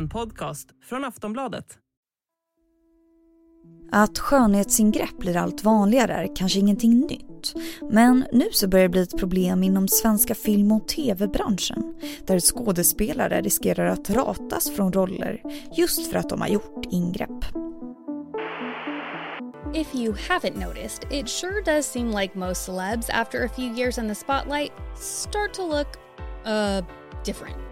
En podcast från Aftonbladet. Att skönhetsingrepp blir allt vanligare är kanske ingenting nytt. Men nu så börjar det bli ett problem inom svenska film och tv-branschen där skådespelare riskerar att ratas från roller just för att de har gjort ingrepp. If you haven't noticed, it sure does seem like most celebs, after a few years in the spotlight, start to look, uh, different.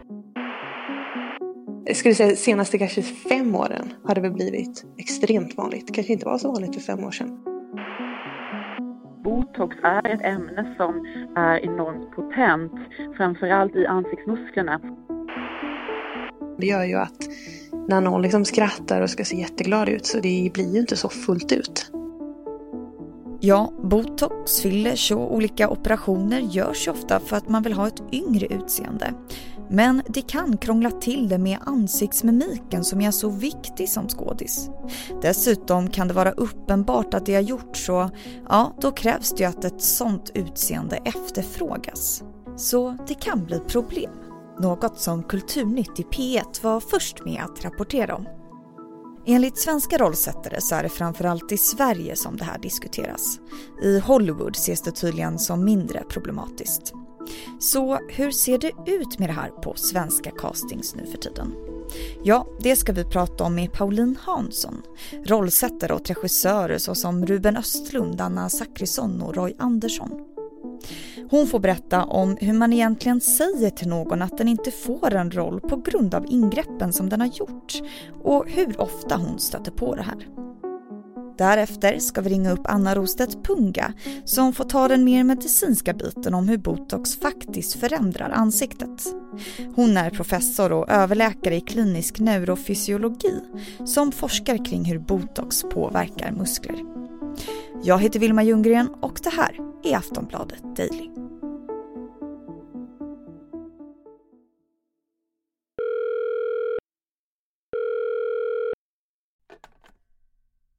Jag skulle säga senaste kanske fem åren har det väl blivit extremt vanligt. kanske inte var så vanligt för fem år sedan. Botox är ett ämne som är enormt potent, framförallt i ansiktsmusklerna. Det gör ju att när någon liksom skrattar och ska se jätteglad ut så det blir ju inte så fullt ut. Ja, botox, fillers och olika operationer görs ofta för att man vill ha ett yngre utseende. Men det kan krångla till det med ansiktsmimiken som är så viktig som skådis. Dessutom kan det vara uppenbart att det har gjorts så, ja, då krävs det ju att ett sånt utseende efterfrågas. Så det kan bli problem. Något som Kulturnytt i P1 var först med att rapportera om. Enligt svenska rollsättare så är det framförallt i Sverige som det här diskuteras. I Hollywood ses det tydligen som mindre problematiskt. Så hur ser det ut med det här på svenska castings nu för tiden? Ja, det ska vi prata om med Pauline Hansson, rollsättare och regissörer såsom Ruben Östlund, Anna Zachrisson och Roy Andersson. Hon får berätta om hur man egentligen säger till någon att den inte får en roll på grund av ingreppen som den har gjort och hur ofta hon stöter på det här. Därefter ska vi ringa upp Anna Rostedt Punga som får ta den mer medicinska biten om hur botox faktiskt förändrar ansiktet. Hon är professor och överläkare i klinisk neurofysiologi som forskar kring hur botox påverkar muskler. Jag heter Vilma Ljunggren och det här är Aftonbladet Daily.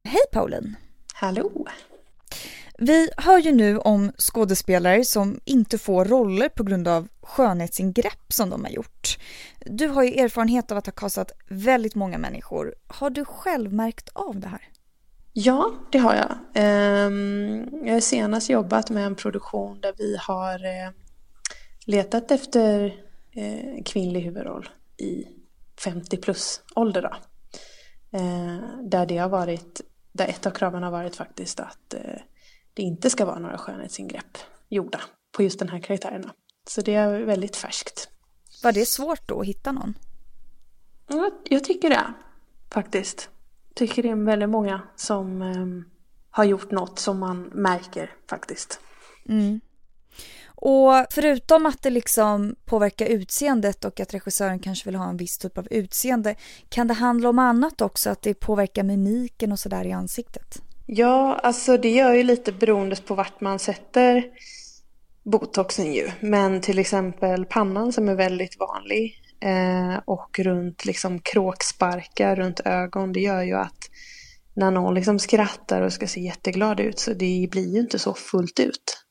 Hej Pauline! Hallå! Vi hör ju nu om skådespelare som inte får roller på grund av skönhetsingrepp som de har gjort. Du har ju erfarenhet av att ha kastat väldigt många människor. Har du själv märkt av det här? Ja, det har jag. Ehm, jag har senast jobbat med en produktion där vi har eh, letat efter eh, kvinnlig huvudroll i 50 plus ålder. Då. Ehm, där det har varit, där ett av kraven har varit faktiskt att eh, det inte ska vara några skönhetsingrepp gjorda på just den här karaktärerna. Så det är väldigt färskt. Var det svårt då att hitta någon? Ja, jag tycker det faktiskt tycker det är väldigt många som eh, har gjort något som man märker faktiskt. Mm. Och förutom att det liksom påverkar utseendet och att regissören kanske vill ha en viss typ av utseende, kan det handla om annat också? Att det påverkar mimiken och sådär i ansiktet? Ja, alltså det gör ju lite beroende på vart man sätter botoxen ju. Men till exempel pannan som är väldigt vanlig Eh, och runt liksom kråksparkar runt ögon. Det gör ju att när någon liksom skrattar och ska se jätteglad ut så det blir ju inte så fullt ut.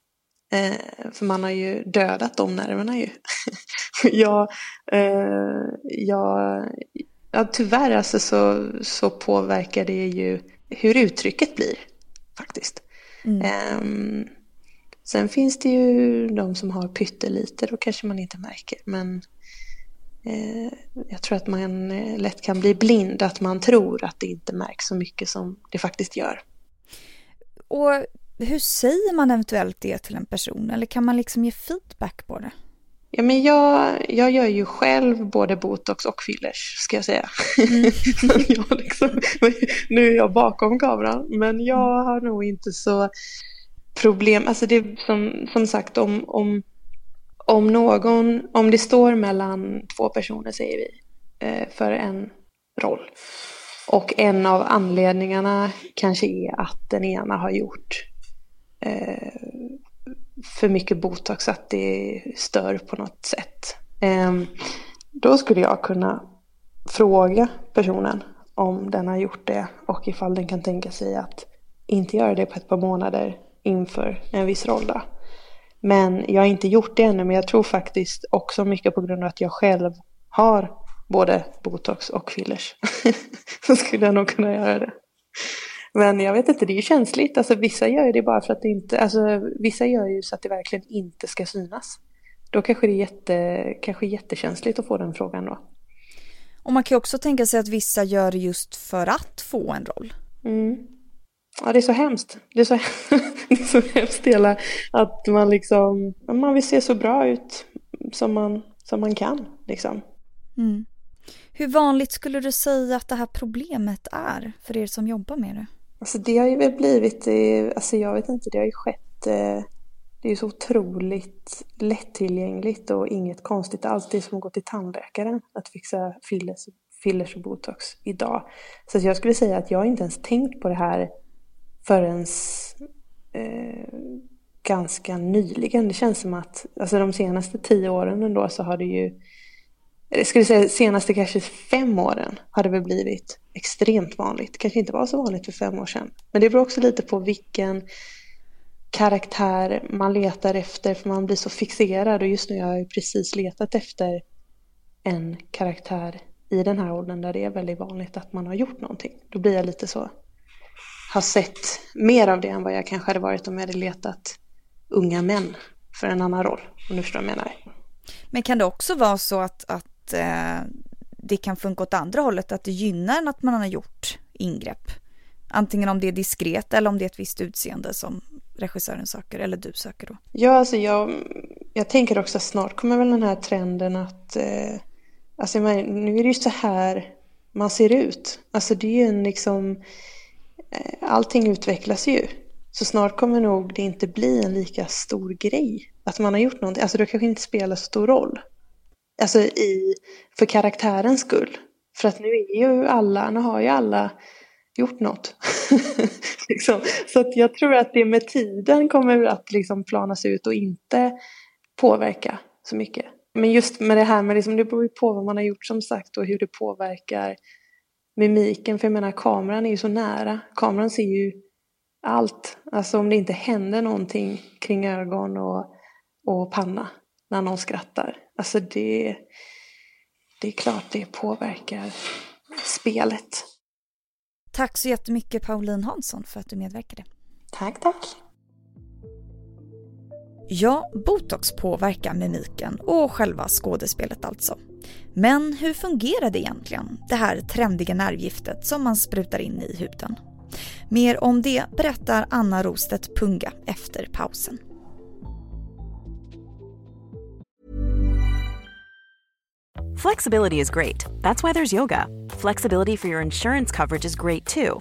Eh, för man har ju dödat de nerverna ju. jag, eh, jag, ja, tyvärr alltså så, så påverkar det ju hur uttrycket blir faktiskt. Mm. Eh, sen finns det ju de som har pyttelite, då kanske man inte märker. Men jag tror att man eh, lätt kan bli blind, att man tror att det inte märks så mycket som det faktiskt gör. Och hur säger man eventuellt det till en person? Eller kan man liksom ge feedback på det? Ja, men jag, jag gör ju själv både botox och fillers, ska jag säga. Mm. jag liksom, nu är jag bakom kameran, men jag har nog inte så problem. Alltså det som, som sagt, om, om om någon, om det står mellan två personer säger vi, eh, för en roll. Och en av anledningarna kanske är att den ena har gjort eh, för mycket botox, att det stör på något sätt. Ehm, då skulle jag kunna fråga personen om den har gjort det och ifall den kan tänka sig att inte göra det på ett par månader inför en viss roll. Då. Men jag har inte gjort det ännu, men jag tror faktiskt också mycket på grund av att jag själv har både botox och fillers. så skulle jag nog kunna göra det. Men jag vet inte, det är ju känsligt. Alltså vissa gör ju det bara för att det inte, alltså vissa gör ju så att det verkligen inte ska synas. Då kanske det är jätte, kanske jättekänsligt att få den frågan då. Och man kan ju också tänka sig att vissa gör det just för att få en roll. Mm. Ja, det är så hemskt. Det är så, det är så hemskt hela att man liksom, man vill se så bra ut som man, som man kan liksom. Mm. Hur vanligt skulle du säga att det här problemet är för er som jobbar med det? Alltså det har ju väl blivit, alltså jag vet inte, det har ju skett, eh, det är ju så otroligt lättillgängligt och inget konstigt alls. Det är som att gå till tandläkaren att fixa fillers, fillers och botox idag. Så jag skulle säga att jag inte ens tänkt på det här förrän eh, ganska nyligen. Det känns som att alltså de senaste tio åren ändå så har det ju jag skulle säga senaste kanske fem åren har det väl blivit extremt vanligt. Kanske inte var så vanligt för fem år sedan. Men det beror också lite på vilken karaktär man letar efter för man blir så fixerad och just nu har jag precis letat efter en karaktär i den här åldern där det är väldigt vanligt att man har gjort någonting. Då blir jag lite så, har sett mer av det än vad jag kanske hade varit om jag hade letat unga män för en annan roll. Om du förstår vad jag menar. Men kan det också vara så att, att eh, det kan funka åt andra hållet, att det gynnar att man har gjort ingrepp? Antingen om det är diskret eller om det är ett visst utseende som regissören söker eller du söker då? Ja, alltså jag, jag tänker också att snart kommer väl den här trenden att eh, alltså nu är det ju så här man ser ut. Alltså det är ju en liksom Eh, allting utvecklas ju. Så snart kommer nog det inte bli en lika stor grej att man har gjort någonting. Alltså det kanske inte spelar så stor roll. Alltså i, för karaktärens skull. För att nu är ju alla, nu har ju alla gjort något. liksom. Så att jag tror att det med tiden kommer att liksom planas ut och inte påverka så mycket. Men just med det här med, liksom, det beror ju på vad man har gjort som sagt och hur det påverkar mimiken. För jag menar kameran är ju så nära. Kameran ser ju allt. Alltså om det inte händer någonting kring ögon och, och panna när någon skrattar. Alltså det, det är klart det påverkar spelet. Tack så jättemycket Pauline Hansson för att du medverkade. Tack, tack. Ja, botox påverkar mimiken och själva skådespelet alltså. Men hur fungerar det egentligen, det här trendiga nervgiftet som man sprutar in i huden? Mer om det berättar Anna Rostedt Punga efter pausen. Flexibility is great. That's why there's yoga. Flexibility for your insurance coverage is great too.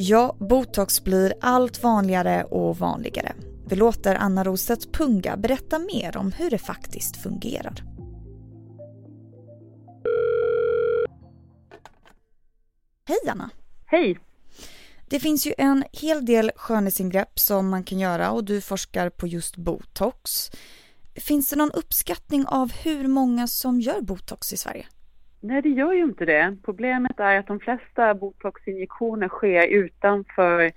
Ja, botox blir allt vanligare och vanligare. Vi låter Anna Rostedt Punga berätta mer om hur det faktiskt fungerar. Hej Anna! Hej! Det finns ju en hel del skönhetsingrepp som man kan göra och du forskar på just botox. Finns det någon uppskattning av hur många som gör botox i Sverige? Nej, det gör ju inte det. Problemet är att de flesta botoxinjektioner sker utanför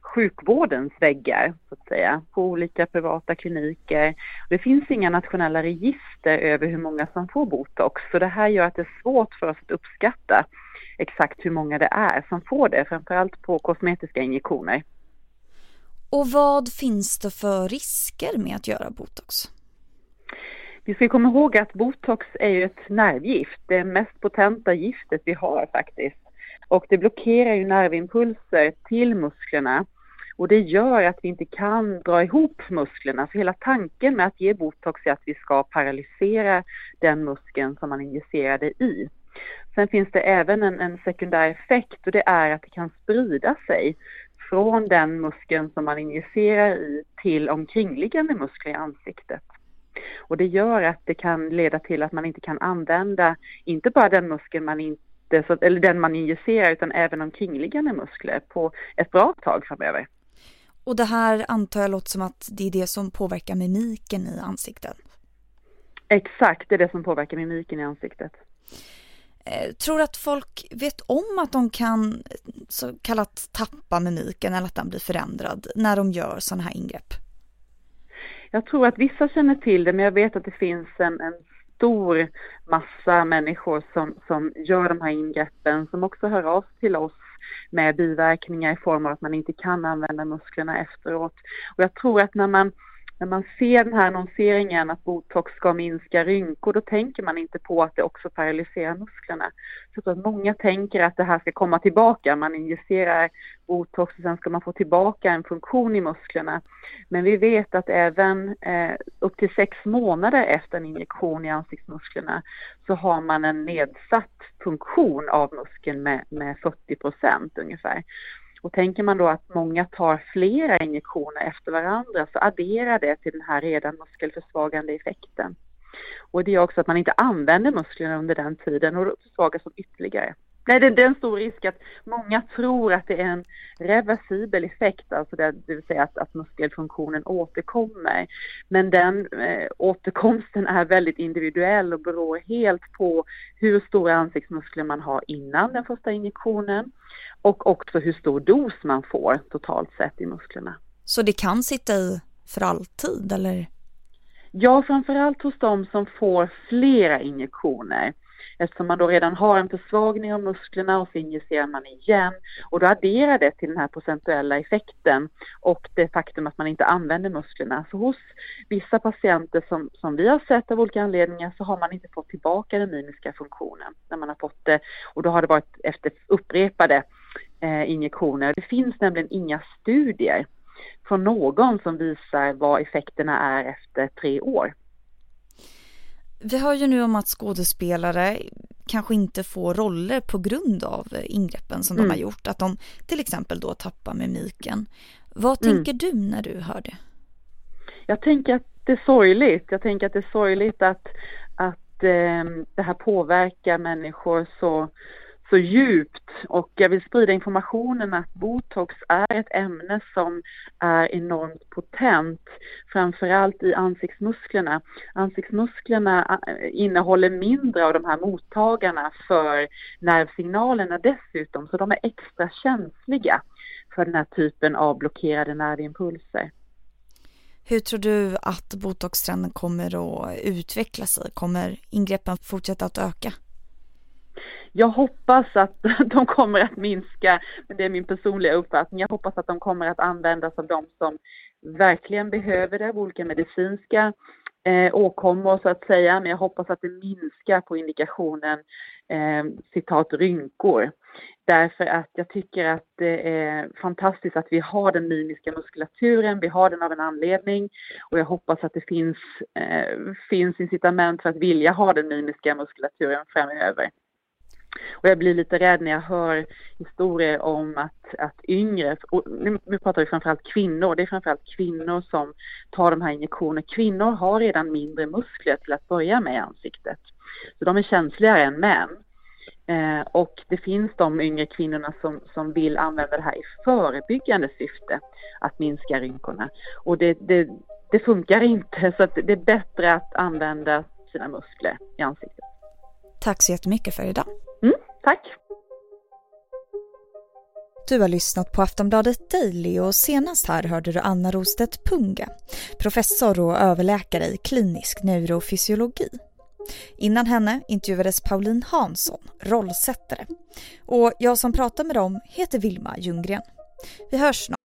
sjukvårdens väggar, så att säga, på olika privata kliniker. Det finns inga nationella register över hur många som får botox, så det här gör att det är svårt för oss att uppskatta exakt hur många det är som får det, framförallt på kosmetiska injektioner. Och vad finns det för risker med att göra botox? Vi ska komma ihåg att botox är ju ett nervgift, det mest potenta giftet vi har faktiskt. Och det blockerar ju nervimpulser till musklerna och det gör att vi inte kan dra ihop musklerna. Så hela tanken med att ge botox är att vi ska paralysera den muskeln som man injicerade i. Sen finns det även en, en sekundär effekt och det är att det kan sprida sig från den muskeln som man injicerar i till omkringliggande muskler i ansiktet. Och det gör att det kan leda till att man inte kan använda, inte bara den muskeln man inte eller den man injicerar utan även omkringliggande muskler på ett bra tag framöver. Och det här antar jag låter som att det är det som påverkar mimiken i ansiktet? Exakt, det är det som påverkar mimiken i ansiktet. Eh, tror du att folk vet om att de kan så kallat tappa mimiken eller att den blir förändrad när de gör sådana här ingrepp? Jag tror att vissa känner till det men jag vet att det finns en, en stor massa människor som, som gör de här ingreppen som också hör av sig till oss med biverkningar i form av att man inte kan använda musklerna efteråt. Och jag tror att när man när man ser den här annonseringen att botox ska minska rynkor, då tänker man inte på att det också paralyserar musklerna. Så att många tänker att det här ska komma tillbaka. Man injicerar botox och sen ska man få tillbaka en funktion i musklerna. Men vi vet att även eh, upp till sex månader efter en injektion i ansiktsmusklerna så har man en nedsatt funktion av muskeln med, med 40 procent ungefär. Och tänker man då att många tar flera injektioner efter varandra så adderar det till den här redan muskelförsvagande effekten. Och det gör också att man inte använder musklerna under den tiden och då försvagas de ytterligare. Nej, det, är en stor risk att många tror att det är en reversibel effekt, alltså det, det vill säga att, att muskelfunktionen återkommer. Men den eh, återkomsten är väldigt individuell och beror helt på hur stora ansiktsmuskler man har innan den första injektionen och också hur stor dos man får totalt sett i musklerna. Så det kan sitta i för alltid eller? Ja, framförallt hos de som får flera injektioner eftersom man då redan har en försvagning av musklerna och så injicerar man igen och då adderar det till den här procentuella effekten och det faktum att man inte använder musklerna. Så hos vissa patienter som, som vi har sett av olika anledningar så har man inte fått tillbaka den mimiska funktionen när man har fått det och då har det varit efter upprepade eh, injektioner. Det finns nämligen inga studier från någon som visar vad effekterna är efter tre år. Vi hör ju nu om att skådespelare kanske inte får roller på grund av ingreppen som mm. de har gjort. Att de till exempel då tappar mimiken. Vad mm. tänker du när du hör det? Jag tänker att det är sorgligt. Jag tänker att det är sorgligt att, att eh, det här påverkar människor så så djupt och jag vill sprida informationen att botox är ett ämne som är enormt potent, framförallt i ansiktsmusklerna. Ansiktsmusklerna eh, innehåller mindre av de här mottagarna för nervsignalerna dessutom, så de är extra känsliga för den här typen av blockerade nervimpulser. Hur tror du att botoxtrenden kommer att utveckla sig? Kommer ingreppen fortsätta att öka? Jag hoppas att de kommer att minska, men det är min personliga uppfattning. Jag hoppas att de kommer att användas av de som verkligen behöver det, av olika medicinska eh, åkommor så att säga, men jag hoppas att det minskar på indikationen eh, citat rynkor. Därför att jag tycker att det är fantastiskt att vi har den mimiska muskulaturen, vi har den av en anledning och jag hoppas att det finns, eh, finns incitament för att vilja ha den mimiska muskulaturen framöver. Och jag blir lite rädd när jag hör historier om att, att yngre, och nu, nu pratar vi framförallt kvinnor, det är framförallt kvinnor som tar de här injektionerna. Kvinnor har redan mindre muskler till att börja med i ansiktet. Så de är känsligare än män. Eh, och det finns de yngre kvinnorna som, som vill använda det här i förebyggande syfte, att minska rynkorna. Och det, det, det funkar inte, så att det är bättre att använda sina muskler i ansiktet. Tack så jättemycket för idag. Mm, tack. Du har lyssnat på Aftonbladet Daily och senast här hörde du Anna Rostedt Punga, professor och överläkare i klinisk neurofysiologi. Innan henne intervjuades Pauline Hansson, rollsättare. Och jag som pratar med dem heter Vilma Ljunggren. Vi hörs snart.